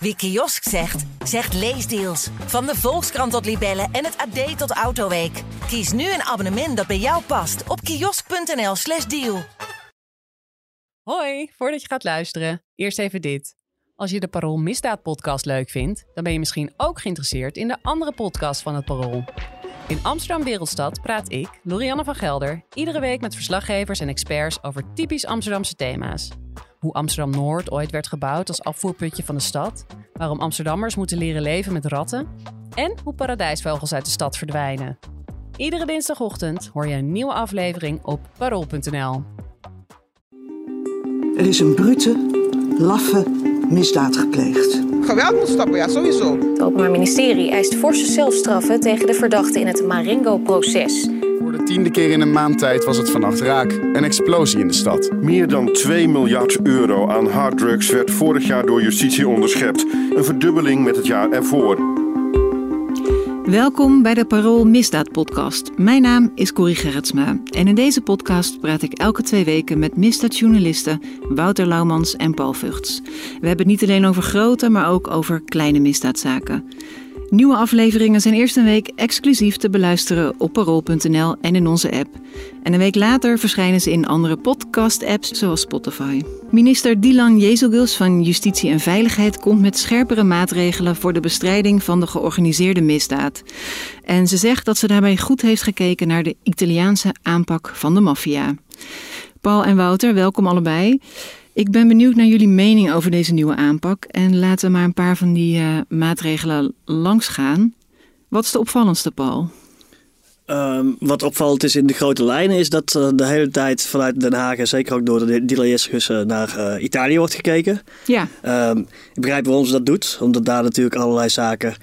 Wie kiosk zegt, zegt leesdeals. Van de Volkskrant tot Libellen en het AD tot Autoweek. Kies nu een abonnement dat bij jou past op kiosk.nl/slash deal. Hoi, voordat je gaat luisteren, eerst even dit. Als je de Parool Misdaad podcast leuk vindt, dan ben je misschien ook geïnteresseerd in de andere podcast van het Parool. In Amsterdam Wereldstad praat ik, Lorianne van Gelder, iedere week met verslaggevers en experts over typisch Amsterdamse thema's. Hoe Amsterdam Noord ooit werd gebouwd als afvoerputje van de stad, waarom Amsterdammers moeten leren leven met ratten en hoe paradijsvogels uit de stad verdwijnen. Iedere dinsdagochtend hoor je een nieuwe aflevering op parool.nl. Er is een brute, laffe misdaad gepleegd. Geweld moet stoppen, ja, sowieso. Het Openbaar Ministerie eist forse celstraffen tegen de verdachten in het Marengo-proces. Voor de tiende keer in een maand tijd was het vannacht raak. Een explosie in de stad. Meer dan 2 miljard euro aan harddrugs werd vorig jaar door justitie onderschept. Een verdubbeling met het jaar ervoor. Welkom bij de Parool Misdaad Podcast. Mijn naam is Corrie Gerritsma en in deze podcast praat ik elke twee weken met misdaadjournalisten Wouter Laumans en Paul Vugts. We hebben het niet alleen over grote, maar ook over kleine misdaadzaken. Nieuwe afleveringen zijn eerst een week exclusief te beluisteren op parool.nl en in onze app. En een week later verschijnen ze in andere podcast-apps zoals Spotify. Minister Dilan Jezilgus van Justitie en Veiligheid komt met scherpere maatregelen voor de bestrijding van de georganiseerde misdaad. En ze zegt dat ze daarbij goed heeft gekeken naar de Italiaanse aanpak van de maffia. Paul en Wouter, welkom allebei. Ik ben benieuwd naar jullie mening over deze nieuwe aanpak. En laten we maar een paar van die uh, maatregelen langsgaan. Wat is de opvallendste, Paul? Um, wat opvallend is in de grote lijnen is dat uh, de hele tijd vanuit Den Haag en zeker ook door de uh, naar uh, Italië wordt gekeken. Ja. Um, ik begrijp waarom ze dat doet, omdat daar natuurlijk allerlei zaken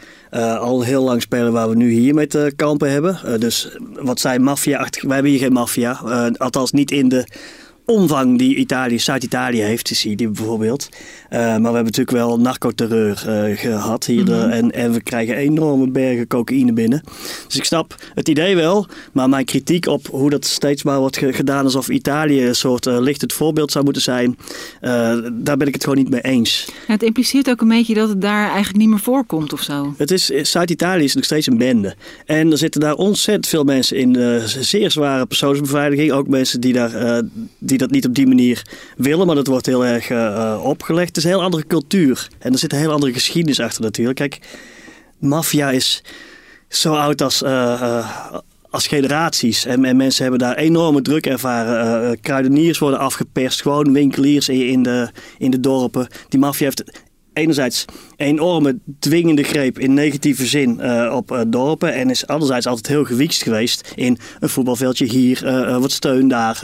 al heel lang spelen waar we nu hier mee te kampen hebben. dus wat zij maffia-achtig, wij hebben hier geen maffia, althans niet in de omvang die Italië, Zuid-Italië heeft, die bijvoorbeeld. Uh, maar we hebben natuurlijk wel narcoterreur uh, gehad hier. Mm -hmm. en, en we krijgen enorme bergen cocaïne binnen. Dus ik snap het idee wel. Maar mijn kritiek op hoe dat steeds maar wordt gedaan alsof Italië een soort uh, lichtend voorbeeld zou moeten zijn. daar ben ik het gewoon niet mee eens. Ja, het impliceert ook een beetje dat het daar eigenlijk niet meer voorkomt of zo. Het is, Zuid-Italië is nog steeds een bende. En er zitten daar ontzettend veel mensen in zeer zware persoonsbeveiliging. Ook mensen die daar... Die die dat niet op die manier willen, maar dat wordt heel erg uh, opgelegd. Het is een heel andere cultuur en er zit een heel andere geschiedenis achter natuurlijk. Kijk, maffia is zo oud als, uh, als generaties en, en, mensen hebben daar enorme druk ervaren. kruideniers worden afgeperst, gewoon winkeliers in, in, de, in de dorpen. Die maffia heeft enerzijds enorme dwingende greep in negatieve zin uh, op uh, dorpen. En is anderzijds altijd heel gewiekst geweest in een voetbalveldje hier, uh, wat steun daar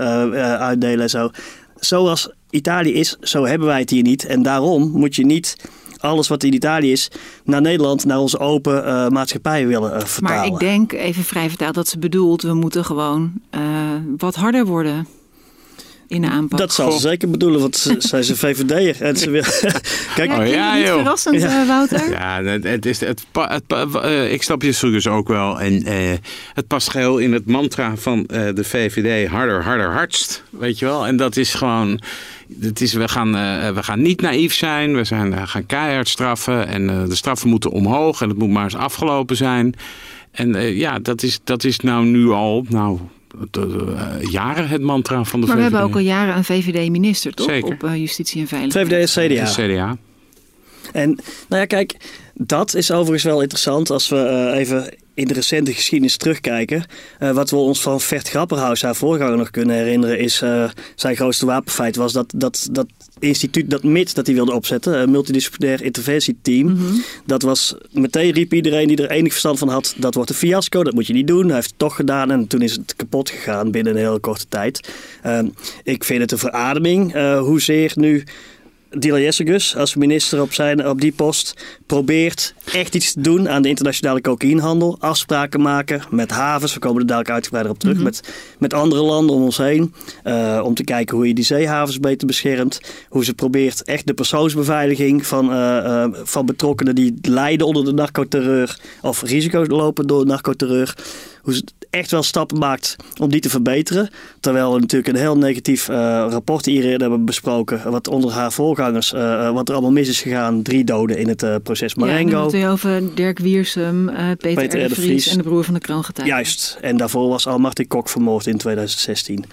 uitdelen en zo. Zoals Italië is, zo hebben wij het hier niet. En daarom moet je niet alles wat in Italië is naar Nederland, naar onze open maatschappij willen uh, vertalen. Maar ik denk, even vrij vertaald, dat ze bedoelt, we moeten gewoon wat harder worden in de aanpak. Dat zal ze zeker bedoelen, want ze, zij is een VVD'er. En ze wil... Kijk, oh, ja, joh. verrassend, ja. Wouter? Ja, het is, het, uh, ik snap je dus ook wel. En uh, het past geheel in het mantra van uh, de VVD, harder, harder, hardst. Weet je wel? En dat is gewoon... Het is, we, gaan, we gaan niet naïef zijn, we zijn, gaan keihard straffen en de straffen moeten omhoog en het moet maar eens afgelopen zijn. En ja, dat is, dat is nou nu al, nou, jaren het mantra van de maar VVD. we hebben ook al jaren een VVD-minister, toch? Zeker. Op uh, justitie en veiligheid. VVD en CDA. CDA. En nou ja, kijk, dat is overigens wel interessant als we uh, even in de recente geschiedenis terugkijken. Uh, wat we ons van Vert Grapperhaus, haar voorganger, nog kunnen herinneren, is uh, zijn grootste wapenfeit was dat, dat, dat instituut, dat MIT, dat hij wilde opzetten, een multidisciplinair interventieteam. Mm -hmm. Dat was, meteen riep iedereen die er enig verstand van had, dat wordt een fiasco, dat moet je niet doen. Hij heeft het toch gedaan en toen is het kapot gegaan binnen een hele korte tijd. Uh, ik vind het een verademing hoezeer nu Dila Jessegus als minister op, zijn, op die post probeert echt iets te doen aan de internationale cocaïnehandel. Afspraken maken met havens, we komen er dadelijk uitgebreider op terug, mm -hmm. met, met andere landen om ons heen. Uh, om te kijken hoe je die zeehavens beter beschermt. Hoe ze probeert echt de persoonsbeveiliging van, uh, uh, van betrokkenen die lijden onder de narcoterreur of risico's lopen door narcoterreur. Hoe ze echt wel stappen maakt om die te verbeteren. Terwijl we natuurlijk een heel negatief rapport hier hebben besproken, wat onder haar voorganger voorgangers, uh, wat er allemaal mis is gegaan. Drie doden in het uh, proces Marengo. Ja, dan over Dirk Wiersum, uh, Peter, Peter de Vries en de broer van de kroongetuige. Juist, en daarvoor was al Martin Kok vermoord in 2016.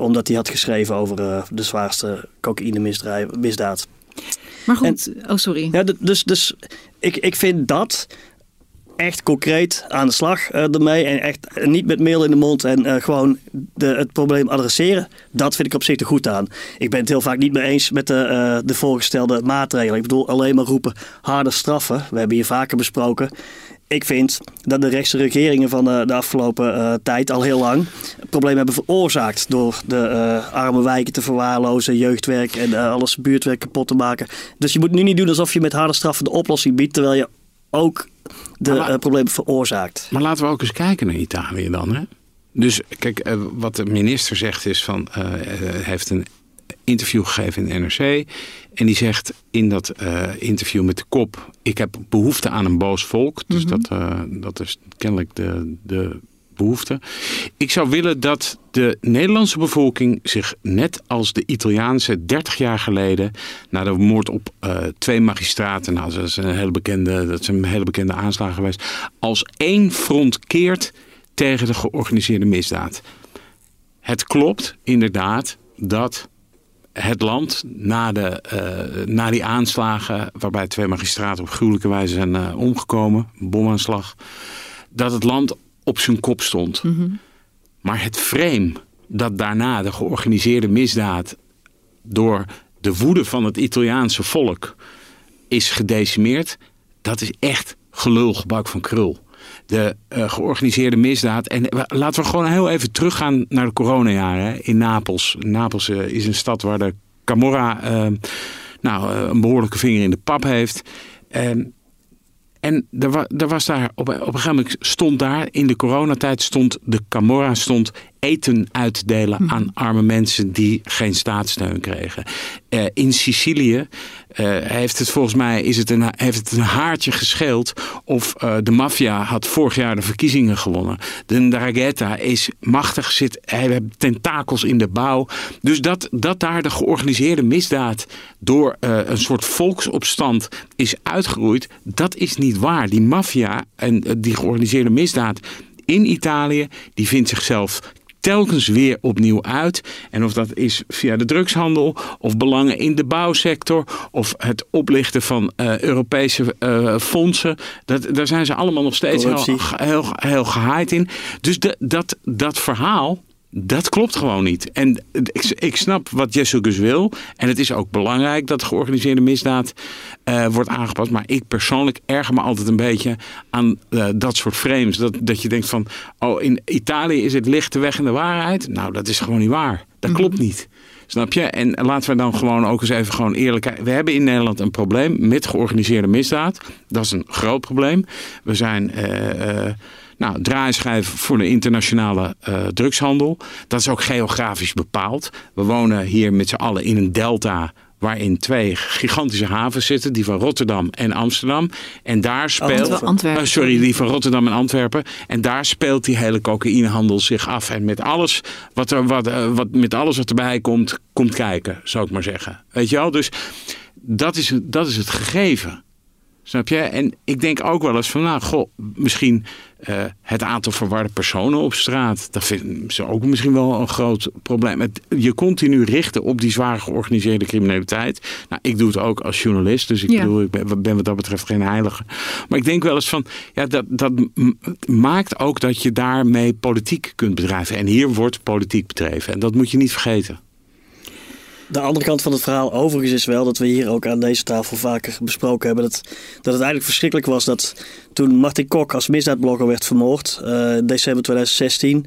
omdat hij had geschreven over de zwaarste cocaïne-misdaad. Maar goed, oh sorry. Ja, dus dus ik, ik vind dat echt concreet aan de slag uh, ermee. En echt niet met meel in de mond en uh, gewoon de, het probleem adresseren. Dat vind ik op zich er goed aan. Ik ben het heel vaak niet mee eens met de, uh, de voorgestelde maatregelen. Ik bedoel alleen maar roepen harde straffen. We hebben hier vaker besproken. Ik vind dat de rechtse regeringen van de, de afgelopen tijd al heel lang problemen hebben veroorzaakt door de arme wijken te verwaarlozen, jeugdwerk en alles buurtwerk kapot te maken. Dus je moet nu niet doen alsof je met harde straffen de oplossing biedt, terwijl je ook de uh, problemen veroorzaakt. Maar laten we ook eens kijken naar Italië dan. Hè? Dus kijk, uh, wat de minister zegt is van... Uh, hij heeft een interview gegeven in de NRC. En die zegt in dat interview met de kop... ik heb behoefte aan een boos volk. Dus mm -hmm. dat, dat is kennelijk de, de behoefte. Ik zou willen dat de Nederlandse bevolking zich net als de Italiaanse 30 jaar geleden na de moord op uh, twee magistraten, nou dat is een hele bekende, dat hele bekende aanslag geweest, als één front keert tegen de georganiseerde misdaad. Het klopt inderdaad dat het land na, de, uh, na die aanslagen, waarbij twee magistraten op gruwelijke wijze zijn uh, omgekomen, bomaanslag, dat het land op zijn kop stond. Maar het frame dat daarna de georganiseerde misdaad door de woede van het Italiaanse volk is gedecimeerd, dat is echt gelulgebak van krul. De uh, georganiseerde misdaad. En laten we gewoon heel even teruggaan naar de coronajaren in Napels. Napels uh, is een stad waar de Camorra nou, een behoorlijke vinger in de pap heeft. En er, er was daar, op, op een gegeven moment stond daar, in de coronatijd stond de Camorra stond eten uitdelen hm. aan arme mensen die geen staatssteun kregen. Uh, in Sicilië uh, heeft het volgens mij is het een, heeft het een haartje gescheeld of uh, de maffia had vorig jaar de verkiezingen gewonnen. De Ndrangheta is machtig, zit, hij heeft tentakels in de bouw. Dus dat, dat daar de georganiseerde misdaad door een soort volksopstand is uitgeroeid, dat is niet waar. Die maffia en die georganiseerde misdaad in Italië, die vindt zichzelf telkens weer opnieuw uit. En of dat is via de drugshandel of belangen in de bouwsector of het oplichten van uh, Europese uh, fondsen. Dat, daar zijn ze allemaal nog steeds heel, heel, heel gehaaid in. Dus de, dat, dat verhaal dat klopt gewoon niet. En ik, ik snap wat Jessugus wil. En het is ook belangrijk dat georganiseerde misdaad uh, wordt aangepast. Maar ik persoonlijk erger me altijd een beetje aan uh, dat soort frames. Dat, dat je denkt van, oh in Italië is het licht de weg in de waarheid. Nou, dat is gewoon niet waar. Dat klopt mhm. niet. Snap je? En laten we dan gewoon ook eens even gewoon eerlijk kijken. We hebben in Nederland een probleem met georganiseerde misdaad. Dat is een groot probleem. We zijn... Uh, nou, draaischijf voor de internationale uh, drugshandel. Dat is ook geografisch bepaald. We wonen hier met z'n allen in een delta waarin twee gigantische havens zitten, die van Rotterdam en Amsterdam. En daar speelt. Antwerpen. Uh, sorry, die van Rotterdam en Antwerpen. En daar speelt die hele cocaïnehandel zich af. En met alles wat, er, wat, uh, wat, met alles wat erbij komt, komt kijken, zou ik maar zeggen. Weet je wel? Dus dat is, dat is het gegeven. Snap je? En ik denk ook wel eens van, nou, goh, misschien uh, het aantal verwarde personen op straat. Dat vinden ze ook misschien wel een groot probleem. Het, je continu richten op die zwaar georganiseerde criminaliteit. Nou, ik doe het ook als journalist, dus ik, ja. bedoel, ik ben, ben, wat dat betreft geen heilige. Maar ik denk wel eens van, ja, dat, dat maakt ook dat je daarmee politiek kunt bedrijven. En hier wordt politiek bedreven. En dat moet je niet vergeten. De andere kant van het verhaal overigens is wel dat we hier ook aan deze tafel vaker besproken hebben. Dat, dat het eigenlijk verschrikkelijk was dat toen Martin Kok als misdaadblogger werd vermoord, uh, december 2016,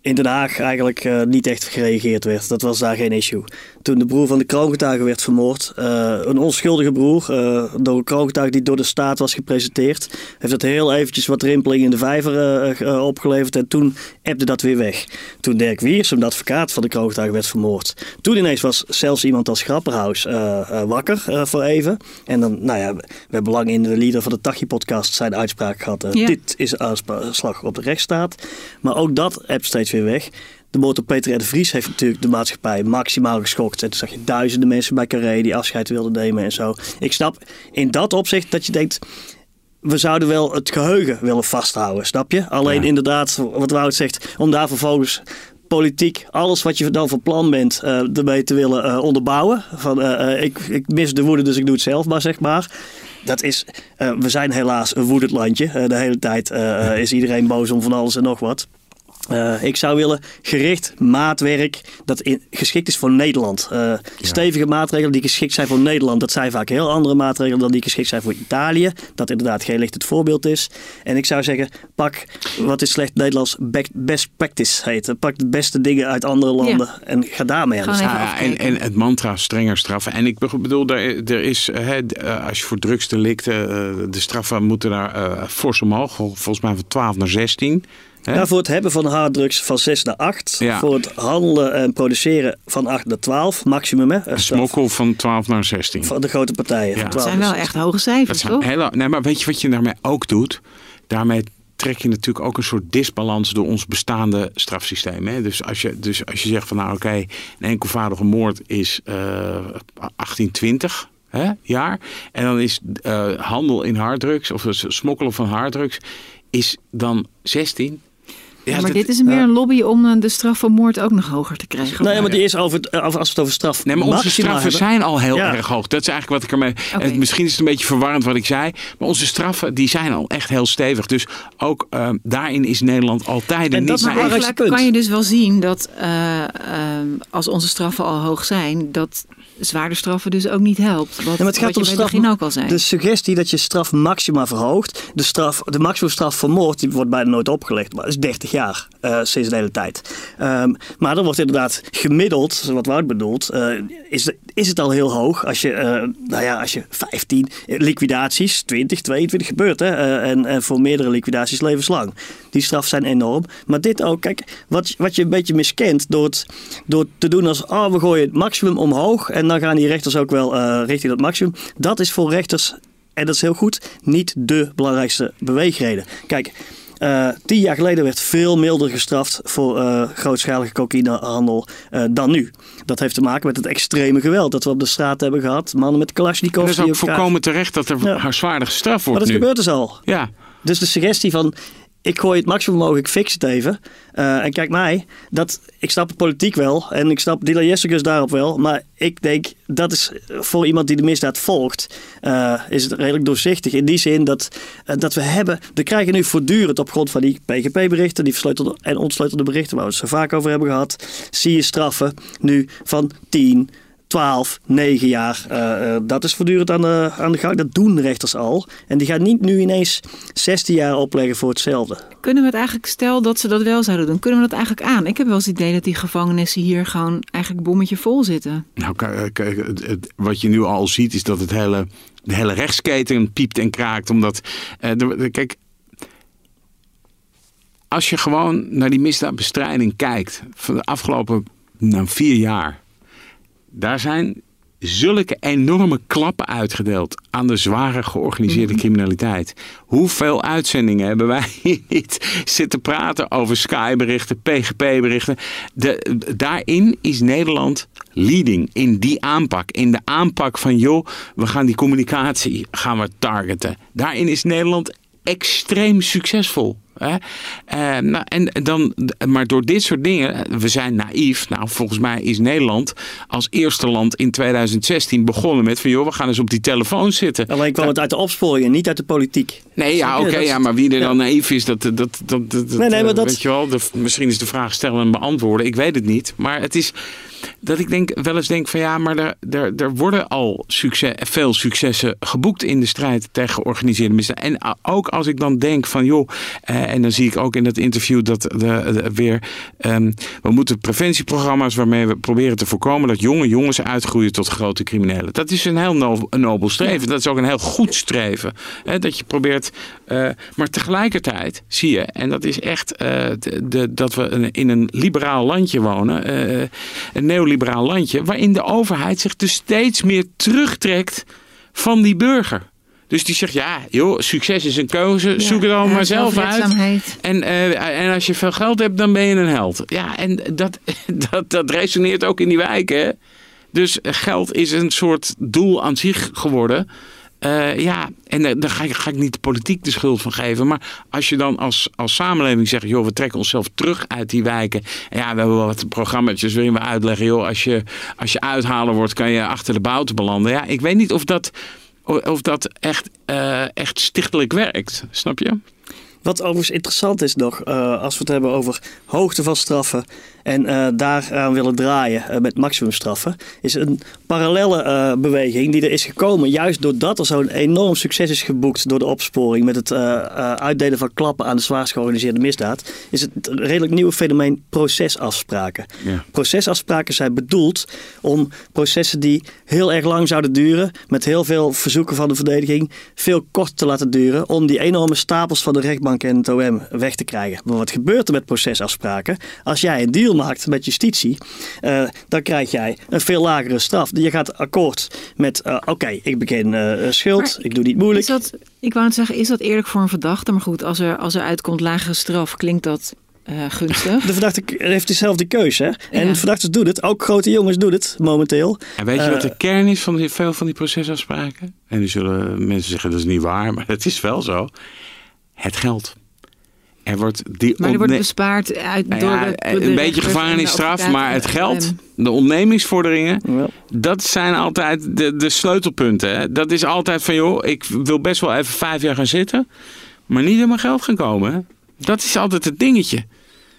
in Den Haag eigenlijk uh, niet echt gereageerd werd. Dat was daar geen issue. Toen de broer van de kroongetuige werd vermoord, uh, een onschuldige broer, uh, door een kroongetuige die door de staat was gepresenteerd, heeft het heel eventjes wat rimpeling in de vijver opgeleverd en toen ebde dat weer weg. Toen Dirk Wiersum, de advocaat van de kroongetuige, werd vermoord, toen ineens was zelfs iemand als Grapperhaus wakker voor even. En dan, nou ja, we hebben lang in de leader van de Tachi-podcast zijn uitspraak gehad. Ja. Dit is een aanslag op de rechtsstaat. Maar ook dat hebt steeds weer weg. De op Peter R. de Vries heeft natuurlijk de maatschappij maximaal geschokt. En toen zag je duizenden mensen bij Carré die afscheid wilden nemen en zo. Ik snap in dat opzicht dat je denkt we zouden wel het geheugen willen vasthouden, snap je? Alleen inderdaad, wat Wout zegt, om daar vervolgens politiek, alles wat je dan van plan bent, uh, ermee te willen uh, onderbouwen. Van, uh, ik, ik mis de woede, dus ik doe het zelf maar, zeg maar. Dat is, we zijn helaas een woedend landje. de hele tijd is iedereen boos om van alles en nog wat. Uh, ik zou willen gericht maatwerk dat in, geschikt is voor Nederland. Uh, ja. Stevige maatregelen die geschikt zijn voor Nederland. Dat zijn vaak heel andere maatregelen dan die geschikt zijn voor Italië. Dat inderdaad geen licht het voorbeeld is. En ik zou zeggen, pak wat is slecht Nederlands best practice heet. Pak de beste dingen uit andere landen ja. en ga daarmee aan de slag. Ja, en, en het mantra strenger straffen. En ik bedoel, er, er is, hè, als je voor drugsdelicten, de straffen moeten daar fors omhoog. Volgens mij van 12 naar 16. Ja, voor het hebben van harddrugs van 6 naar 8. Ja. Voor het handelen en produceren van 8 naar 12, maximum. Hè? Smokkel van 12 naar 16. Van de grote partijen. Ja. Van 12 dat zijn wel echt hoge cijfers, toch? Hele, nee, maar weet je wat je daarmee ook doet? Daarmee trek je natuurlijk ook een soort disbalans door ons bestaande strafsysteem. Hè? Dus, als je, dus als je zegt van nou oké, okay, een enkelvoudige moord is uh, 1820 hè, jaar. En dan is uh, handel in harddrugs of smokkelen van harddrugs is dan 16. Ja, maar dit is meer een lobby om eh, de straf voor moord ook nog hoger te krijgen. Nee, maar die is over, eh, als we het over straf. Nee, maar onze straffen zijn al heel erg hoog. Dat is eigenlijk wat ik ermee. Okay. Misschien is het een beetje verwarrend wat ik zei. Maar onze straffen die zijn al echt heel stevig. Dus ook uh, daarin is Nederland altijd en niet dat maar eigenlijk kan je dus wel zien dat uh, uh, als onze straffen al hoog zijn, dat zwaarder straffen dus ook niet helpt. Wat, ja, maar het gaat om straf, ook al zei. De suggestie dat je straf maxima verhoogt. De, straf, de maximumstraf voor moord die wordt bijna nooit opgelegd. Maar dat is 30 jaar uh, sinds de hele tijd. Um, maar er wordt inderdaad gemiddeld, wat Wout bedoelt, uh, is, is het al heel hoog. Als je, uh, nou ja, als je 15 liquidaties, 20, 22 gebeurt. Hè, en, voor meerdere liquidaties levenslang. Die straf zijn enorm. Maar dit ook, kijk, wat, wat je een beetje miskent door, het, door te doen als, oh, we gooien het maximum omhoog. En dan gaan die rechters ook wel richting dat maximum. Dat is voor rechters, en dat is heel goed, niet de belangrijkste beweegreden. Kijk, uh, tien jaar geleden werd veel milder gestraft voor uh, grootschalige cocaïnehandel uh, dan nu. Dat heeft te maken met het extreme geweld dat we op de straat hebben gehad. Mannen met Kalashnikovs. Het is ook voorkomen terecht dat er ja. zwaarder gestraft wordt Maar dat nu. gebeurt dus al. Ja. Dus de suggestie van ik gooi het maximum mogelijk, fix het even. Uh, en kijk mij, dat, ik snap de politiek wel en ik snap Dila Jessicus daarop wel. Maar ik denk, dat is voor iemand die de misdaad volgt, uh, is het redelijk doorzichtig. In die zin dat, uh, dat we hebben, we krijgen nu voortdurend op grond van die PGP-berichten, die versleutelde en ontsleutelde berichten, waar we het zo vaak over hebben gehad, zie je straffen nu van 10, 12, 9 jaar. Uh, dat is voortdurend aan de, aan de gang. Dat doen rechters al. En die gaan niet nu ineens 16 jaar opleggen voor hetzelfde. Kunnen we het eigenlijk, stel dat ze dat wel zouden doen, kunnen we dat eigenlijk aan? Ik heb wel eens het idee dat die gevangenissen hier gewoon eigenlijk bommetje vol zitten. Nou, kijk, wat je nu al ziet is dat het hele, de hele rechtsketen piept en kraakt. Omdat, uh, de, kijk, als je gewoon naar die misdaadbestrijding kijkt van de afgelopen nou, vier jaar daar zijn zulke enorme klappen uitgedeeld aan de zware georganiseerde mm criminaliteit. Hoeveel uitzendingen hebben wij niet zitten praten over Sky-berichten, PGP-berichten? Daarin is Nederland leading in die aanpak. In de aanpak van, joh, we gaan die communicatie gaan we targeten. Daarin is Nederland extreem succesvol. Hè? Uh, nou, en dan, maar door dit soort dingen, we zijn naïef. Nou, volgens mij is Nederland als eerste land in 2016 begonnen met van joh, we gaan eens op die telefoon zitten. Alleen kwam het uit de opsporingen, niet uit de politiek. Nee, ja, oké, okay, ja, maar wie er dan naïef is, dat, dat, dat, dat, nee, nee, maar dat... weet je wel. De, misschien is de vraag stellen en beantwoorden. Ik weet het niet, maar het is dat ik denk, wel eens denk van ja, maar er, er, er worden al succes, veel successen geboekt in de strijd tegen georganiseerde misdaad. En ook als ik dan denk van joh, eh, en dan zie ik ook in dat interview dat de, de weer, um, we moeten preventieprogramma's waarmee we proberen te voorkomen dat jonge jongens uitgroeien tot grote criminelen. Dat is een heel nobel, een nobel streven. Dat is ook een heel goed streven. Hè, dat je probeert, uh, maar tegelijkertijd zie je, en dat is echt uh, de, de, dat we in een liberaal landje wonen, uh, een neoliberaal landje, waarin de overheid zich dus steeds meer terugtrekt van die burger. Dus die zegt, ja, joh, succes is een keuze. Zoek het allemaal maar zelf uit. En, eh, en als je veel geld hebt, dan ben je een held. Ja, en dat, dat, dat resoneert ook in die wijken. Dus geld is een soort doel aan zich geworden. Eh, ja, en eh, daar ga ik, ga ik niet de politiek de schuld van geven. Maar als je dan als, als samenleving zegt... joh, we trekken onszelf terug uit die wijken. En ja, we hebben wel wat programma's waarin we uitleggen... joh, als je, als je uithaler wordt, kan je achter de bouten belanden. Ja, ik weet niet of dat, of dat echt, eh, echt stichtelijk werkt. Snap je? Wat overigens interessant is nog, eh, als we het hebben over hoogte van straffen en eh, daaraan willen draaien eh, met maximumstraffen, is een parallelle eh, beweging die er is gekomen, juist doordat er zo'n enorm succes is geboekt door de opsporing met het uitdelen van klappen aan de zwaarst georganiseerde misdaad, is het een redelijk nieuwe fenomeen procesafspraken. Ja. Procesafspraken zijn bedoeld om processen die heel erg lang zouden duren, met heel veel verzoeken van de verdediging, veel korter te laten duren, om die enorme stapels van de rechtbank en het OM weg te krijgen. Maar wat gebeurt er met procesafspraken? Als jij een deal maakt met justitie, eh, dan krijg jij een veel lagere straf. Je gaat akkoord met, eh, oké, ik begin eh, schuld, Maar ik doe niet moeilijk. Is dat, ik wou het zeggen, is dat eerlijk voor een verdachte? Maar goed, als er, als er uitkomt lagere straf, klinkt dat eh, gunstig. De verdachte heeft dezelfde keuze. Hè? En Ja. verdachten doen het. Ook grote jongens doen het momenteel. En weet je wat de kern is van die, veel van die procesafspraken? En nu zullen mensen zeggen dat is niet waar, maar het is wel zo. Het geld. Er wordt die Maar er wordt bespaard uit, door ja, de, door een beetje gevangenisstraf, maar het geld, de ontnemingsvorderingen, Ja. dat zijn altijd de, de sleutelpunten. Hè. Dat is altijd van, joh, ik wil best wel even vijf jaar gaan zitten, maar niet in mijn geld gaan komen. Hè. Dat is altijd het dingetje.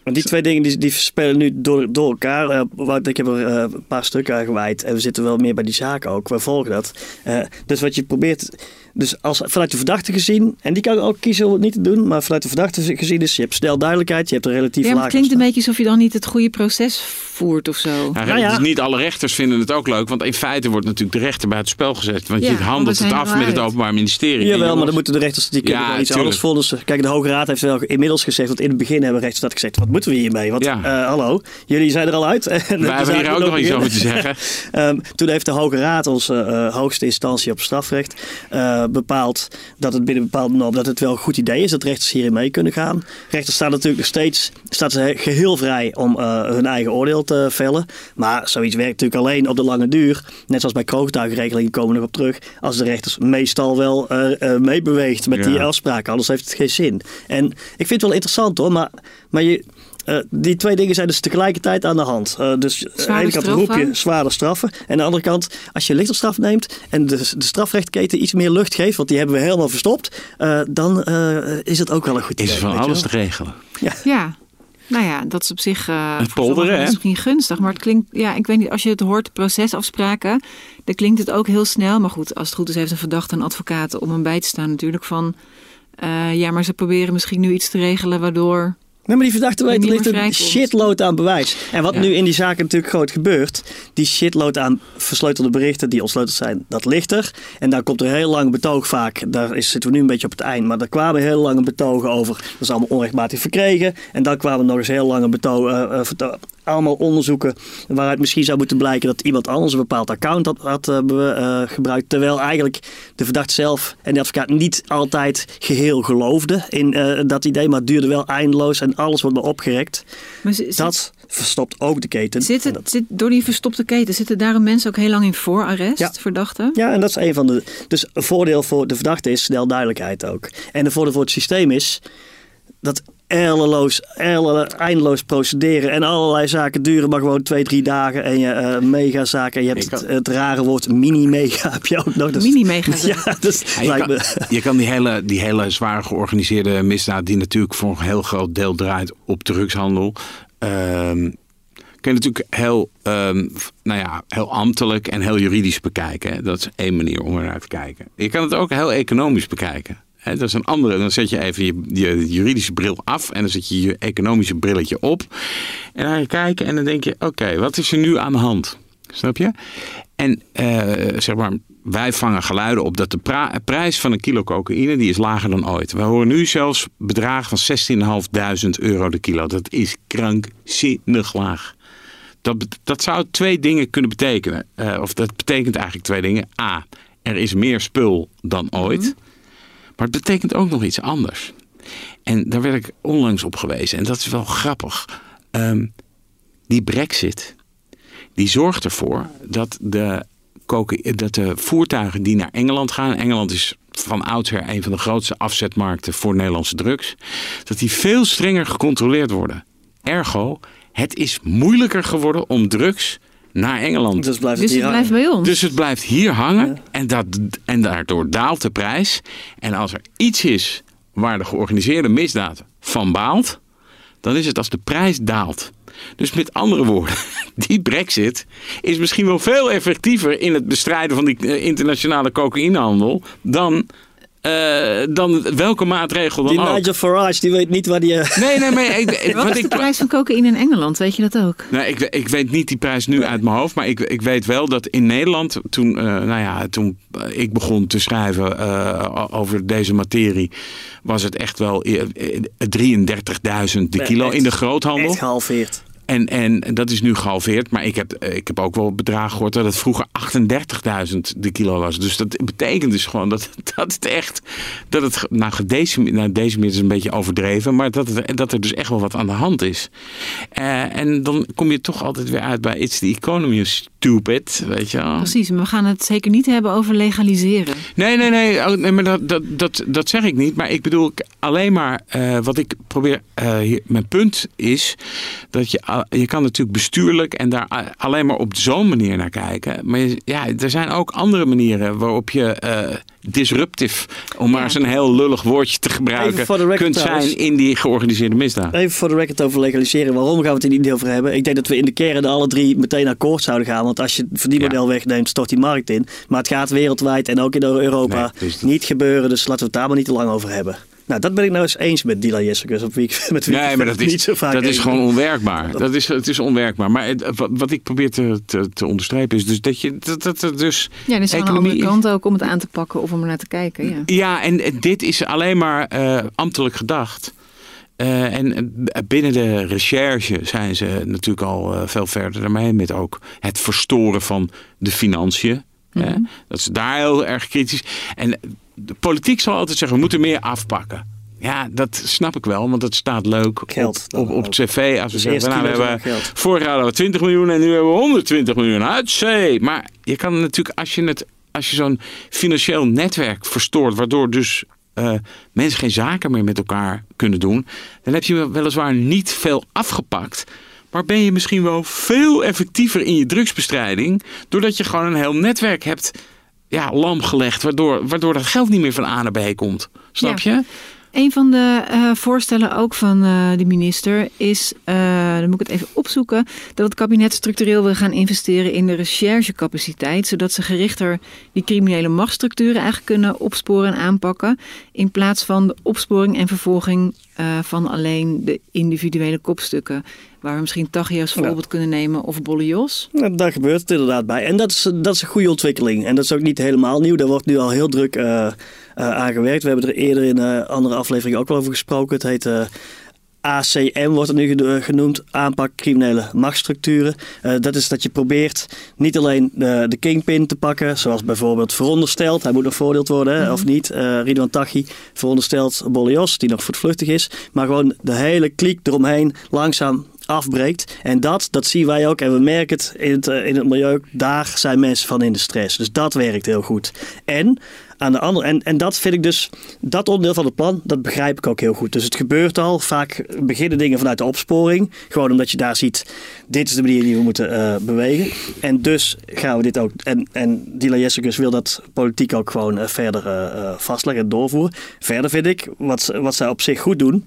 Maar die twee dingen die, die spelen nu door, door elkaar. Eh, Wout, ik heb er eh, een paar stukken aan gewijd. En we zitten wel meer bij die zaken ook. We volgen dat. Eh, dus wat je probeert. Dus als, vanuit de verdachte gezien. En die kan ook kiezen om het niet te doen. Maar vanuit de verdachte gezien is. Je hebt snel duidelijkheid. Je hebt een relatief Ja, maar laag. het klinkt een beetje alsof je dan niet het goede proces voert of zo. Nou, Nou ja. dus niet alle rechters vinden het ook leuk, want in feite wordt natuurlijk de rechter bij het spel gezet. Want Ja, je handelt het af met het. Openbaar Ministerie. Jawel, maar dan moeten de rechters die kunnen Ja, iets tuurlijk. anders volgen. Kijk, de Hoge Raad heeft wel inmiddels gezegd, want in het begin hebben rechters dat gezegd. Wat moeten we hiermee? Want Ja. eh, hallo, jullie zijn er al uit. Wij hebben hier ook nog iets over te zeggen. Ehm, toen heeft de Hoge Raad, onze eh, hoogste instantie op strafrecht, eh, bepaald dat het binnen bepaalde norm dat het wel een goed idee is dat rechters hierin mee kunnen gaan. Rechters staan natuurlijk nog steeds staat ze geheel vrij om eh, hun eigen oordeel te vellen. Maar zoiets werkt natuurlijk alleen op de lange duur. Net zoals bij kroongetuigenregelingen komen we nog op terug. Als de rechters meestal wel eh, eh, meebeweegt met die afspraken. Anders heeft het geen zin. En ik vind het wel interessant hoor. Maar, maar je, eh, die twee dingen zijn dus tegelijkertijd aan de hand. Eh, dus aan de Zware ene kant roep je zwaarder straffen. En aan de andere kant, als je lichter straf neemt en de, de strafrechtketen iets meer lucht geeft, want die hebben we helemaal verstopt, eh, dan eh, is het ook wel een goed idee. Is van alles te regelen. Ja. Nou ja, dat is op zich eh Het voor polderen, hè? misschien gunstig. Maar het klinkt, ja, ik weet niet, als je het hoort, procesafspraken, dan klinkt het ook heel snel. Maar goed, als het goed is, heeft een verdachte een advocaat om hem bij te staan natuurlijk van... eh, ja, maar ze proberen misschien nu iets te regelen waardoor... Nee, maar die verdachte weet, er ligt een shitload aan bewijs. En wat Ja. nu in die zaken natuurlijk groot gebeurt, die shitload aan versleutelde berichten die ontsleuteld zijn, dat ligt er. En daar komt er heel lang betoog vaak. Daar is, zitten we nu een beetje op het eind, maar daar kwamen heel lange betogen over. Dat is allemaal onrechtmatig verkregen. En dan kwamen nog eens heel lange betogen, allemaal onderzoeken waaruit misschien zou moeten blijken dat iemand anders een bepaald account had, had eh, eh, gebruikt. Terwijl eigenlijk de verdachte zelf en de advocaat niet altijd geheel geloofden in eh, dat idee, maar het duurde wel eindeloos en alles wordt maar opgerekt. Maar zit, Dat verstopt ook de keten. zit het, dat- zit, door die verstopte keten zitten daarom mensen ook heel lang in voorarrest, Ja. verdachten? ja, en dat is een van de. Dus een voordeel voor de verdachte is snel duidelijkheid ook. En een voordeel voor het systeem is dat ellenloos, ellen- eindeloos procederen en allerlei zaken duren maar gewoon twee, drie dagen. En je eh mega zaken. En je hebt het, kan- het rare woord mini-mega heb je ook nog. Dat is- Mini-mega. Ja, dus Ja, je, lijkt kan, me. je kan die hele, die hele zwaar georganiseerde misdaad, die natuurlijk voor een heel groot deel draait op drugshandel. ehm, kun je natuurlijk heel, ehm, nou ja, heel ambtelijk en heel juridisch bekijken. hè. Dat is één manier om eruit te kijken. Je kan het ook heel economisch bekijken. Dat is een andere. Dan zet je even je, juridische bril af en dan zet je je economische brilletje op. En dan ga je kijken en dan denk je: oké, wat is er nu aan de hand? Snap je? En eh, zeg maar, wij vangen geluiden op dat de prijs van een kilo cocaïne die is lager dan ooit. We horen nu zelfs bedragen van 16.500 euro de kilo. Dat is krankzinnig laag. Dat, dat zou twee dingen kunnen betekenen. Eh, of dat betekent eigenlijk twee dingen. A. er is meer spul dan ooit. Maar het betekent ook nog iets anders. En daar werd ik onlangs op gewezen. En dat is wel grappig. Ehm, die brexit, die zorgt ervoor dat de, dat de voertuigen die naar Engeland gaan... Engeland is van oudsher een van de grootste afzetmarkten voor Nederlandse drugs... dat die veel strenger gecontroleerd worden. Ergo, het is moeilijker geworden om drugs naar Engeland. Dus blijft Dus het blijft bij ons. Dus het blijft hier hangen en, dat, en daardoor daalt de prijs. En als er iets is waar de georganiseerde misdaad van baalt, dan is het als de prijs daalt. Dus met andere woorden, die brexit is misschien wel veel effectiever in het bestrijden van die eh, internationale cocaïnehandel dan, eh, dan welke maatregel dan Die ook. Nigel Farage, die weet niet waar die... eh, Nee, nee, nee. Ik, Wat is de ik, prijs van cocaïne in Engeland? Weet je dat ook? Nee, ik, ik weet niet die prijs nu uit mijn hoofd. Maar ik, ik weet wel dat in Nederland, toen, eh, nou ja, toen ik begon te schrijven eh, over deze materie, was het echt wel eh, eh, 33.000 de kilo echt- in de groothandel. Echt gehalveerd. En, en dat is nu gehalveerd. Maar ik heb, eh, ik heb ook wel bedragen gehoord dat het vroeger 38.000 de kilo was. Dus dat betekent dus gewoon dat, dat het echt. Dat het, nou, gedecimeerd, nou, decimeerd is een beetje overdreven. Maar dat, dat er dus echt wel wat aan de hand is. Eh, en dan kom je toch altijd weer uit bij It's the economy, stupid. Weet je wel. Precies, maar we gaan het zeker niet hebben over legaliseren. Nee, nee, nee, oh, nee maar dat, dat, dat, dat zeg ik niet. Maar ik bedoel alleen maar eh, wat ik probeer. eh, hier, mijn punt is dat je, je kan natuurlijk bestuurlijk en daar alleen maar op zo'n manier naar kijken. Maar ja, er zijn ook andere manieren waarop je eh, disruptief, om maar eens een heel lullig woordje te gebruiken, kunt zijn in die georganiseerde misdaad. Even voor de record over legaliseren. Waarom gaan we het er niet over hebben? Ik denk dat we in de kern alle drie meteen akkoord zouden gaan. Want als je het verdienmodel wegneemt, stort die markt in. Maar het gaat wereldwijd en ook in Europa Nee, dus- niet gebeuren. Dus laten we het daar maar niet te lang over hebben. Nou, dat ben ik nou eens eens met Dila Jessicus. Op wie ik, met wie ik Nee, het maar dat niet is, zo vaak dat is gewoon onwerkbaar. Dat is, het is onwerkbaar. Maar het- wat, wat ik probeer te, te, te onderstrepen is dus dat je dat, dat dus. Ja, er is aan de economie andere kant ook om het aan te pakken of om er naar te kijken. Ja. Ja, en dit is alleen maar eh, ambtelijk gedacht. Eh, en eh, binnen de recherche zijn ze natuurlijk al veel verder daarmee. Met ook het verstoren van de financiën. hè. Dat is daar heel erg kritisch. En de politiek zal altijd zeggen, we moeten meer afpakken. Ja, dat snap ik wel, want het staat leuk Geld op, op, op het cv. Als we Dus zeggen, nou, we hebben, geld. vorig jaar hadden we 20 miljoen en nu hebben we 120 miljoen. Uit zee. Maar je kan natuurlijk, als je, het, als je zo'n financieel netwerk verstoort, waardoor dus eh, mensen geen zaken meer met elkaar kunnen doen, dan heb je weliswaar niet veel afgepakt. Maar ben je misschien wel veel effectiever in je drugsbestrijding, doordat je gewoon een heel netwerk hebt ja, lam gelegd, waardoor, waardoor dat geld niet meer van A naar B komt. Snap Ja. je? Een van de eh, voorstellen ook van eh, de minister is, eh, dan moet ik het even opzoeken, dat het kabinet structureel wil gaan investeren in de recherchecapaciteit, zodat ze gerichter die criminele machtsstructuren eigenlijk kunnen opsporen en aanpakken, in plaats van de opsporing en vervolging van alleen de individuele kopstukken, waar we misschien Taghi als voorbeeld kunnen nemen of Bolle Jos. Nou, daar gebeurt het inderdaad bij. En dat is, dat is een goede ontwikkeling. En dat is ook niet helemaal nieuw. Daar wordt nu al heel druk aan gewerkt. We hebben er eerder in eh, andere afleveringen ook wel over gesproken. Het heet eh, ACM, wordt het nu geno- genoemd. Aanpak criminele machtsstructuren. Eh, dat is dat je probeert niet alleen de, de kingpin te pakken, zoals bijvoorbeeld verondersteld. Hij moet nog veroordeeld worden, of niet. Eh Ridwan Taghi verondersteld Bolios, die nog voortvluchtig is. Maar gewoon de hele kliek eromheen langzaam afbreekt. En dat, dat zien wij ook. En we merken het in het, eh, in het milieu. Daar zijn mensen van in de stress. Dus dat werkt heel goed. En aan de andere, en, en dat vind ik dus, dat onderdeel van het plan, dat begrijp ik ook heel goed. Dus het gebeurt al. Vaak beginnen dingen vanuit de opsporing. Gewoon omdat je daar ziet, dit is de manier die we moeten eh, bewegen. En dus gaan we dit ook, en, en Dila Jessicus wil dat politiek ook gewoon eh, verder eh, vastleggen en doorvoeren. Verder vind ik, wat, wat zij op zich goed doen,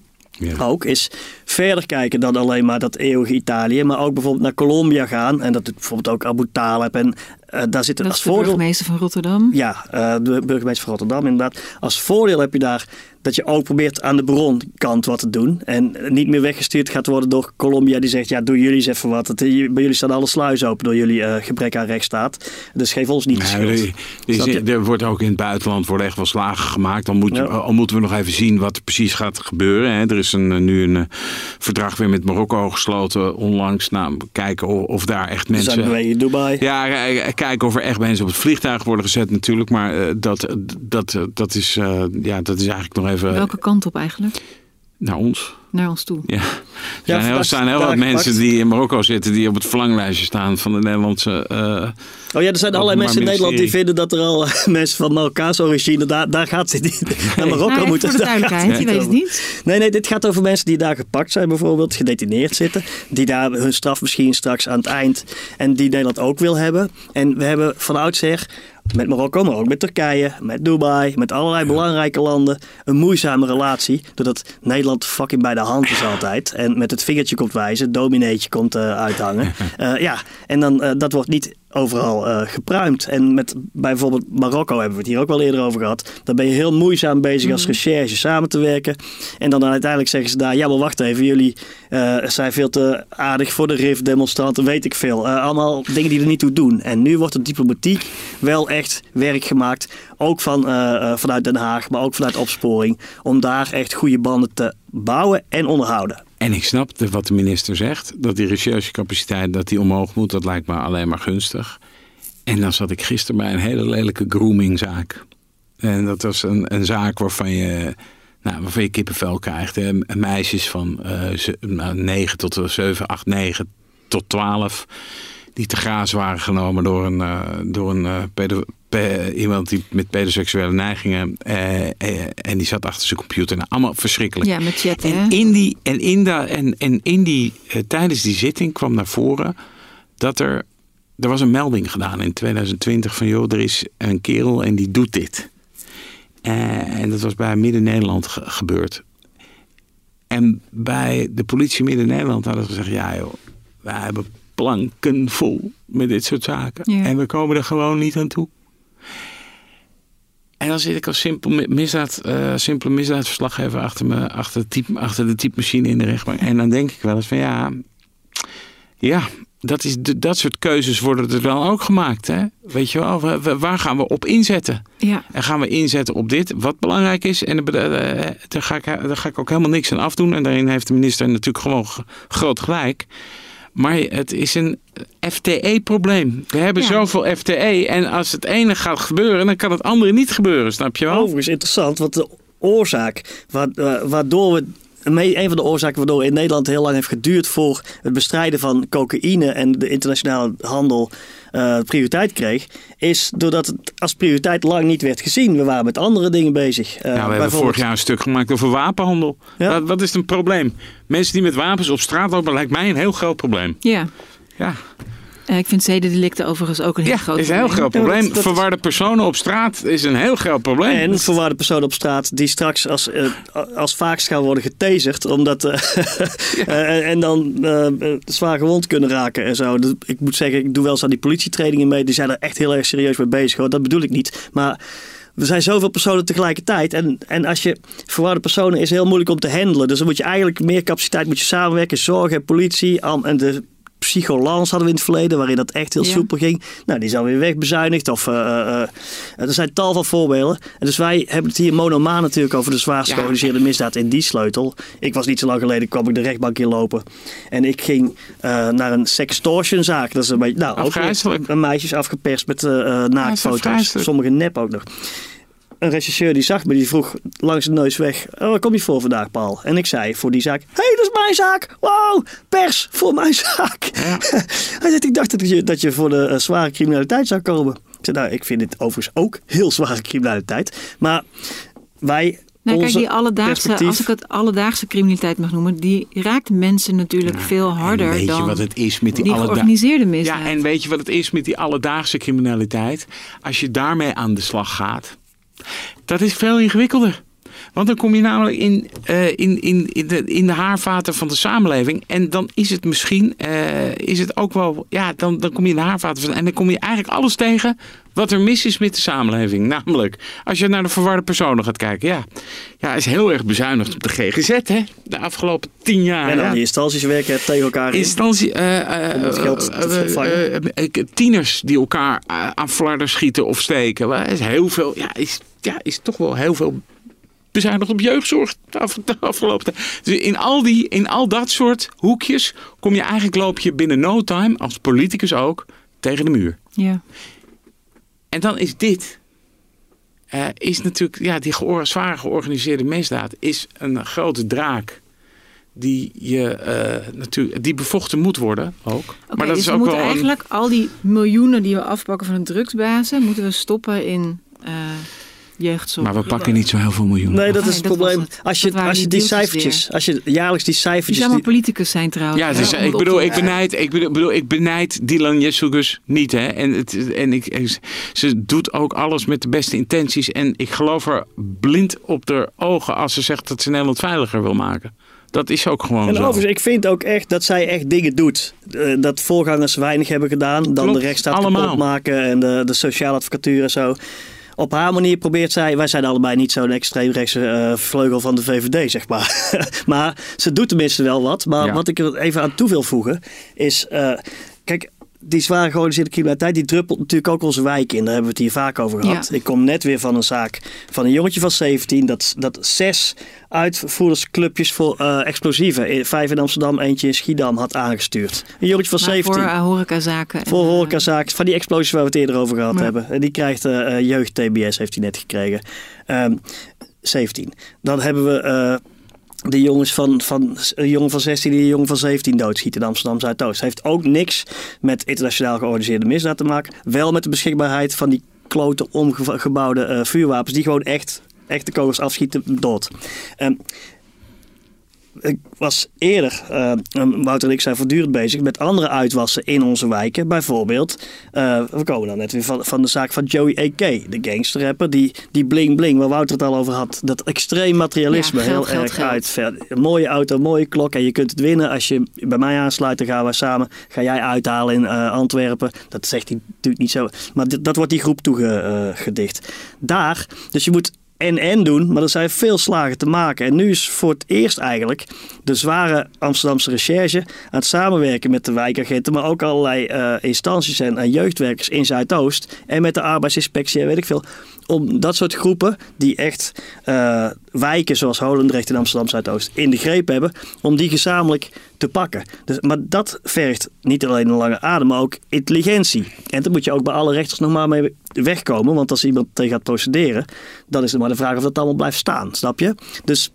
ook, is verder kijken dan alleen maar dat eeuwige Italië. Maar ook bijvoorbeeld naar Colombia gaan. En dat doet bijvoorbeeld ook Abu Talib. En eh, daar Dat als is de voordeel... burgemeester van Rotterdam. Ja, eh, de burgemeester van Rotterdam inderdaad. Als voordeel heb je daar dat je ook probeert aan de bronkant wat te doen. En niet meer weggestuurd gaat worden door Colombia die zegt... ja, doe jullie eens even wat. Het, bij jullie staan alle sluizen open door jullie eh, gebrek aan rechtsstaat. Dus geef ons niet de schuld. er, er er wordt ook in het buitenland worden echt wel slagen gemaakt. Dan, moet, Ja. al moeten we nog even zien wat er precies gaat gebeuren. Hè. Er is een, nu een eh, verdrag weer met Marokko gesloten onlangs. Nou, kijken of, of daar echt We zijn mensen... bewegen in Dubai. Ja, kijken of er echt mensen op het vliegtuig worden gezet natuurlijk. Maar eh, dat, dat, dat, is, eh, ja, dat is eigenlijk nog even Welke kant op eigenlijk? naar ons. Naar ons toe. Ja. Er Ja, zijn heel, vandaag- zijn heel wat mensen die in Marokko zitten die op het verlanglijstje staan van de Nederlandse. eh, Oh ja, er zijn allerlei mensen in Nederland die vinden dat er al eh, mensen van Marokkaanse origine, daar, daar gaat ze niet naar Marokko Nou, moeten. voor de duidelijkheid, je weet het niet. Nee, nee, dit gaat over mensen die daar gepakt zijn bijvoorbeeld, gedetineerd zitten. Die daar hun straf misschien straks aan het eind en die Nederland ook wil hebben. En we hebben van oudsher met Marokko, maar ook met Turkije, met Dubai, met allerlei belangrijke landen een moeizame relatie. Doordat Nederland fucking bij de hand is altijd. En met het vingertje komt wijzen, domineetje komt eh, uithangen. Eh, ja, en dan eh, dat wordt niet overal eh, gepruimd. En met bijvoorbeeld Marokko hebben we het hier ook wel eerder over gehad. Dan ben je heel moeizaam bezig als recherche samen te werken. En dan uiteindelijk zeggen ze daar, ja maar wacht even, jullie eh, zijn veel te aardig voor de RIF-demonstranten, weet ik veel. Eh, allemaal dingen die er niet toe doen. En nu wordt de diplomatiek wel echt werk gemaakt. Ook van, vanuit Den Haag, maar ook vanuit opsporing. Om daar echt goede banden te bouwen en onderhouden. En ik snap de- wat de minister zegt, dat die recherchecapaciteit dat die omhoog moet, dat lijkt me alleen maar gunstig. En dan zat ik gisteren bij een hele lelijke groomingzaak. En dat was een, een zaak waarvan je, nou, waarvan je kippenvel krijgt. Hè. Meisjes van eh, ze- nou, 9 tot eh, 7, 8, 9 tot 12. Die te graas waren genomen door een, eh, door een eh, pedo- pe- iemand die met pedoseksuele neigingen. eh, eh, en die zat achter zijn computer. Nou, allemaal verschrikkelijk. Ja, met hè? En in die, en in da, en, en in die eh, tijdens die zitting kwam naar voren dat er. Er was een melding gedaan in 2020 van joh, er is een kerel en die doet dit. En dat was bij Midden-Nederland ge- gebeurd. En bij de politie Midden-Nederland hadden ze gezegd: ja, joh, wij hebben planken vol met dit soort zaken. Ja. En we komen er gewoon niet aan toe. En dan zit ik als simpel mi- misdaad, eh, simpele misdaadverslaggever achter, me, achter, de type, achter de typemachine in de rechtbank. En dan denk ik wel eens van ja, ja dat, is de, dat soort keuzes worden er dan ook gemaakt. Hè? Weet je wel, Wa- wa- waar gaan we op inzetten? Ja. En gaan we inzetten op dit, wat belangrijk is. En daar, ga ik, daar ga ik ook helemaal niks aan afdoen. En daarin heeft de minister natuurlijk gewoon groot gelijk. Maar het is een FTE-probleem. We hebben Ja. zoveel FTE. En als het ene gaat gebeuren, dan kan het andere niet gebeuren. Snap je wel? Overigens interessant, want de oorzaak wa- wa- waardoor we. Een van de oorzaken waardoor in Nederland heel lang heeft geduurd voor het bestrijden van cocaïne en de internationale handel eh, prioriteit kreeg, is doordat het als prioriteit lang niet werd gezien. We waren met andere dingen bezig. Eh, Nou, we hebben bijvoorbeeld- vorig jaar een stuk gemaakt over wapenhandel. Ja. Wat, wat is een probleem? Mensen die met wapens op straat lopen, lijkt mij een heel groot probleem. Ja. Ja, ik vind zedendelicten overigens ook een heel ja groot is een heel probleem. groot Ja, probleem. dat- dat- Verwarde personen op straat is een heel groot probleem. En verwarde personen op straat die straks als, eh, als vaakst gaan worden getaserd. Omdat, eh, eh, en dan eh, zwaar gewond kunnen raken en zo. Dus ik moet zeggen, ik doe wel eens aan die politietrainingen mee. Die zijn er echt heel erg serieus mee bezig. Hoor. Dat bedoel ik niet. Maar er zijn zoveel personen tegelijkertijd. En, en als je verwarde personen is heel moeilijk om te handelen. Dus dan moet je eigenlijk meer capaciteit moet je samenwerken. Zorg en politie. En de psycholans hadden we in het verleden, waarin dat echt heel Ja. soepel ging. Nou, die is alweer wegbezuinigd. Of, eh, eh, eh, er zijn tal van voorbeelden. En dus wij hebben het hier monomaan natuurlijk over de zwaarst Ja. georganiseerde misdaad in die sleutel. Ik was niet zo lang geleden, kwam ik de rechtbank inlopen. En ik ging naar een sextortionzaak. Dat is een beetje, nou, ook Afgrijselijk. weer meisjes afgeperst met naaktfoto's. Sommige nep ook nog. Een regisseur die zag me, die vroeg langs de neus weg: oh, Waar kom je voor vandaag, Paul? En ik zei voor die zaak: Hé, hey, dat is mijn zaak! Wow, pers voor mijn zaak! Hij zegt: Ik dacht dat je, dat je voor de eh, zware criminaliteit zou komen. Ik zei: Nou, ik vind dit overigens ook heel zware criminaliteit. Maar wij. Nou, kijk, die alledaagse, als ik het alledaagse criminaliteit mag noemen, die raakt mensen natuurlijk veel harder weet dan je wat het is met die, die georganiseerde misdaad. Ja, en weet je wat het is met die alledaagse criminaliteit? Als je daarmee aan de slag gaat, dat is veel ingewikkelder. Want dan kom je namelijk in, eh, in, in, in, de, in de haarvaten van de samenleving. En dan is het misschien, eh, is het ook wel, ja, dan, dan kom je in de haarvaten van. En dan kom je eigenlijk alles tegen wat er mis is met de samenleving. Namelijk, als je naar de verwarde personen gaat kijken. Ja, ja is heel erg bezuinigd op de GGZ, hè? De afgelopen tien jaar. En dan ja. die instanties werken tegen elkaar in. Instantie, Om het geld te tieners die elkaar aan flarden schieten of steken. Wel, is heel veel, ja, is, ja, is toch wel heel veel bezuinigd op jeugdzorg de af- de afgelopen tijd. Dus in al, die, in al dat soort hoekjes kom je eigenlijk, loop je binnen no time, als politicus ook, tegen de muur. Ja. En dan is dit, eh, is natuurlijk, ja, die geor- zwaar georganiseerde misdaad is een grote draak. Die, je, eh, natuurlijk, die bevochten moet worden ook. Maar dat dus is we ook moeten wel een- eigenlijk al die miljoenen die we afpakken van de drugsbazen, moeten we stoppen in eh jeugdzorg. Maar we pakken niet zo heel veel miljoenen. Nee, dat is het probleem. het. Als je, als je die die cijfertjes, als je jaarlijks die Die cijfertjes... zou maar die- politicus zijn trouwens. Ja, het is, ik bedoel, ik benijd, ik bedoel, ik benijd Dylan Jessugus niet. Hè? En, het, en ik, ze doet ook alles met de beste intenties. En ik geloof er blind op de ogen als ze zegt dat ze Nederland veiliger wil maken. Dat is ook gewoon En zo. overigens, ik vind ook echt dat zij echt dingen doet. Eh, dat voorgangers weinig hebben gedaan. Dan Klopt, de rechtsstaat allemaal. kapot maken en de, de sociale advocatuur en zo. Op haar manier probeert zij, wij zijn allebei niet zo'n extreemrechtse eh, vleugel van de VVD, zeg maar. maar ze doet tenminste wel wat. Maar Ja. wat ik er even aan toe wil voegen, is, eh, kijk, die zware georganiseerde criminaliteit, die druppelt natuurlijk ook onze wijk in. Daar hebben we het hier vaak over gehad. Ja. Ik kom net weer van een zaak van een jongetje van 17, dat, dat zes uitvoerdersclubjes voor eh, explosieven, vijf in Amsterdam, eentje in Schiedam, had aangestuurd. Een jongetje van Maar 17. Voor uh, horecazaken. en, Voor eh, horecazaken, van die explosies waar we het eerder over gehad Ja. hebben. En die krijgt eh, jeugd-TBS, heeft hij net gekregen. Ehm 17. Dan hebben we de jongens van, van een jongen van 16 die een jongen van 17 doodschiet in Amsterdam Zuidoost. Heeft ook niks met internationaal georganiseerde misdaad te maken. Wel met de beschikbaarheid van die klote omgebouwde eh, vuurwapens die gewoon echt, echt de kogels afschieten dood. Ehm, ik was eerder, eh, Wouter en ik zijn voortdurend bezig met andere uitwassen in onze wijken. Bijvoorbeeld, eh, we komen dan net weer van, van de zaak van Joey A.K., de gangsterrapper. Die, die bling bling, waar Wouter het al over had. Dat extreem materialisme Ja, geld, heel geld, erg geld. uit. Een mooie auto, mooie klok en je kunt het winnen. Als je bij mij aansluit, dan gaan we samen. Ga jij uithalen in eh, Antwerpen. Dat zegt hij natuurlijk niet zo. Maar dat wordt die groep toegedicht. Daar, dus je moet en-en doen, maar er zijn veel slagen te maken. En nu is voor het eerst eigenlijk de zware Amsterdamse recherche aan het samenwerken met de wijkagenten, maar ook allerlei eh, instanties en, jeugdwerkers in Zuidoost en met de arbeidsinspectie en weet ik veel. Om dat soort groepen die echt eh, wijken zoals Holendrecht en Amsterdam Zuidoost in de greep hebben, om die gezamenlijk te pakken. Dus, maar dat vergt niet alleen een lange adem, maar ook intelligentie. En daar moet je ook bij alle rechters nog maar mee wegkomen. Want als iemand tegen gaat procederen, dan is het maar de vraag of dat allemaal blijft staan. Snap je? Dus,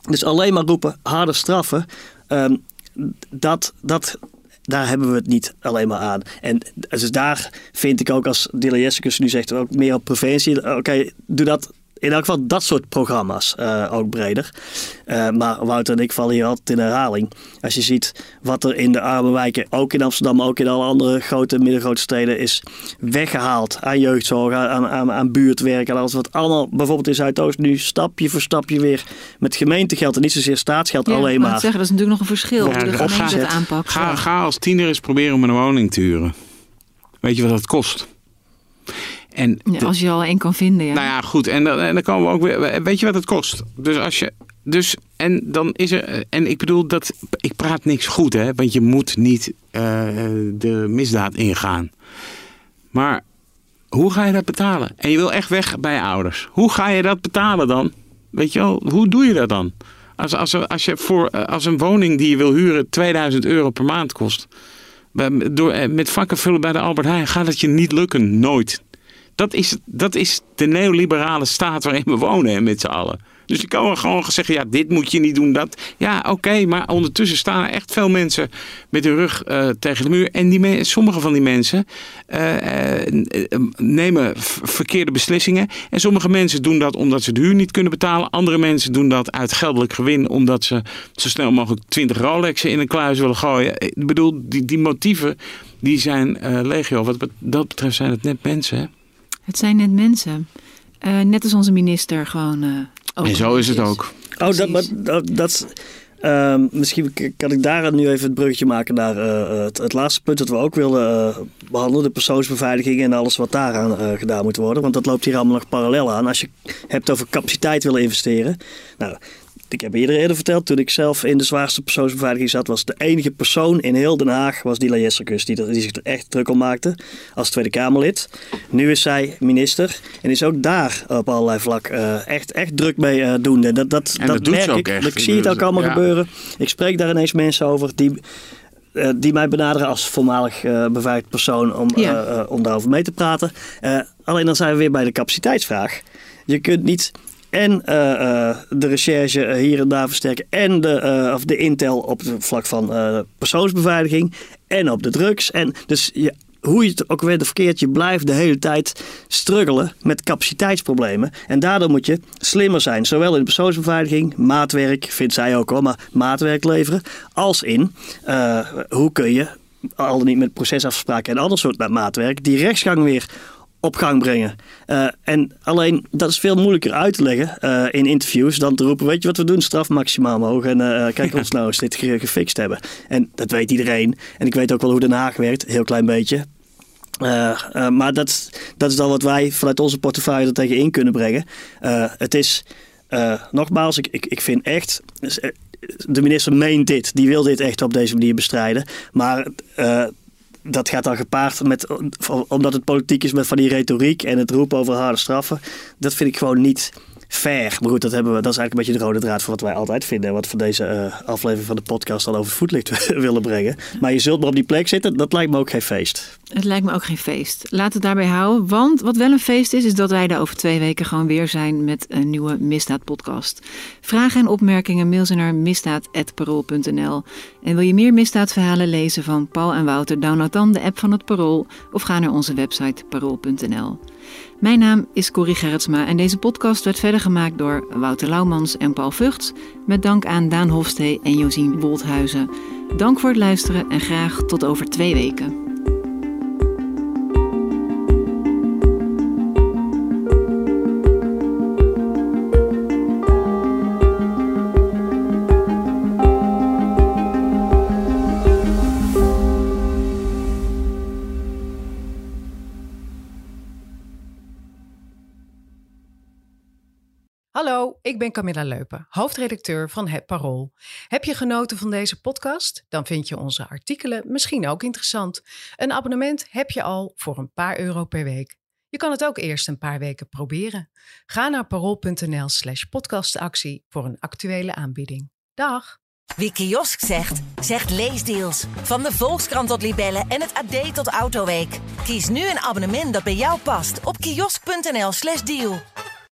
dus alleen maar roepen, harde straffen. ehm, dat, dat, daar hebben we het niet alleen maar aan. En dus daar vind ik ook als Jessicus nu zegt, ook meer op preventie. Oké, doe dat in elk geval dat soort programma's eh, ook breder. Eh, maar Wouter en ik vallen hier altijd in herhaling. Als je ziet wat er in de arme wijken, ook in Amsterdam, maar ook in alle andere grote en middengrote steden, is weggehaald aan jeugdzorg, aan, aan, aan buurtwerk en alles wat allemaal, bijvoorbeeld in Zuidoost, nu stapje voor stapje weer met gemeentegeld en niet zozeer staatsgeld Ja, alleen maar. zeggen, dat is natuurlijk nog een verschil. Ja, de of gemeente ga- het aanpakt. Ga, ga als tiener eens proberen om een woning te huren. Weet je wat dat kost? En Ja, als je al één kan vinden, ja. Nou ja, goed. En dan, en dan komen we ook weer. Weet je wat het kost? Dus als je. Dus, en dan is er. En ik bedoel dat. Ik praat niks goed, hè? Want je moet niet eh, de misdaad ingaan. Maar hoe ga je dat betalen? En je wil echt weg bij je ouders. Hoe ga je dat betalen dan? Weet je wel, hoe doe je dat dan? Als, als, als, je voor, als een woning die je wil huren 2000 euro per maand kost. Door, met vakken vullen bij de Albert Heijn gaat het je niet lukken. Nooit. Dat is, dat is de neoliberale staat waarin we wonen hè, met z'n allen. Dus je kan wel gewoon zeggen, ja, dit moet je niet doen, dat. Ja, oké, maar ondertussen staan er echt veel mensen met hun rug eh, tegen de muur. En die sommige van die mensen eh, eh, nemen verkeerde beslissingen. En sommige mensen doen dat omdat ze de huur niet kunnen betalen. Andere mensen doen dat uit geldelijk gewin, omdat ze zo snel mogelijk 20 Rolexen in een kluis willen gooien. Ik bedoel, die, die motieven, die zijn legio. Wat dat betreft zijn het net mensen, hè? Het zijn net mensen. Eh, net als onze minister gewoon. eh, ook En zo is het ook. Oh, dat, maar, dat, dat ehm, misschien kan ik daar nu even het bruggetje maken naar eh, het, het laatste punt dat we ook willen eh, behandelen. De persoonsbeveiliging en alles wat daaraan eh, gedaan moet worden. Want dat loopt hier allemaal nog parallel aan. Als je hebt over capaciteit willen investeren. Nou, ik heb eerder eerder verteld, toen ik zelf in de zwaarste persoonsbeveiliging zat, was de enige persoon in heel Den Haag, was Jesserkus, die, die zich er echt druk om maakte als Tweede Kamerlid. Nu is zij minister en is ook daar op allerlei vlak eh, echt, echt druk mee eh doende. Dat, dat, En dat doet ze merk ook ik. echt. Ik zie het ook allemaal Ja. gebeuren. Ik spreek daar ineens mensen over die eh, die mij benaderen als voormalig uh, beveiligd persoon om, Ja. om daarover mee te praten. Eh, alleen dan zijn we weer bij de capaciteitsvraag. Je kunt niet en eh, eh, de recherche hier en daar versterken en de, eh, of de intel op het vlak van eh, persoonsbeveiliging en op de drugs. En dus je, hoe je het ook weer verkeerd, je blijft de hele tijd struggelen met capaciteitsproblemen. En daardoor moet je slimmer zijn, zowel in de persoonsbeveiliging, maatwerk, vindt zij ook wel, maar maatwerk leveren, als in eh, hoe kun je, al dan niet met procesafspraken en ander soort maatwerk, die rechtsgang weer op gang brengen. Eh, en alleen dat is veel moeilijker uit te leggen eh, in interviews dan te roepen: Weet je wat we doen? Straf maximaal omhoog. En eh, kijk ons nou eens dit ge- gefixt hebben. En dat weet iedereen. En ik weet ook wel hoe Den Haag werkt, een heel klein beetje. Maar dat, dat is dan wat wij vanuit onze portefeuille er tegen in kunnen brengen. Het is, nogmaals, ik, ik, ik vind echt. dus, De minister meent dit, die wil dit echt op deze manier bestrijden. Maar dat gaat dan gepaard met, omdat het politiek is met van die retoriek en het roepen over harde straffen. Dat vind ik gewoon niet fair. Maar goed, dat, hebben we, dat is eigenlijk een beetje de rode draad van wat wij altijd vinden. En wat voor deze eh, aflevering van de podcast al over voetlicht willen brengen. Maar je zult maar op die plek zitten, dat lijkt me ook geen feest. Het lijkt me ook geen feest. Laat het daarbij houden. Want wat wel een feest is, is dat wij er over twee weken gewoon weer zijn met een nieuwe Misdaad-podcast. Vragen en opmerkingen mail ze naar misdaad.parool.nl. En wil je meer misdaadverhalen lezen van Paul en Wouter? Download dan de app van het Parool of ga naar onze website parool.nl. Mijn naam is Corrie Gerritsma en deze podcast werd verder gemaakt door Wouter Laumans en Paul Vugts. Met dank aan Daan Hofstee en Josien Wolthuizen. Dank voor het luisteren en graag tot over twee weken. Ben Camilla Leupen, hoofdredacteur van Het Parool. Heb je genoten van deze podcast? Dan vind je onze artikelen misschien ook interessant. Een abonnement heb je al voor een paar euro per week. Je kan het ook eerst een paar weken proberen. Ga naar parool.nl slash podcastactie voor een actuele aanbieding. Dag! Wie kiosk zegt, zegt leesdeals. Van de Volkskrant tot Libellen en het AD tot Autoweek. Kies nu een abonnement dat bij jou past op kiosk.nl/slash deal.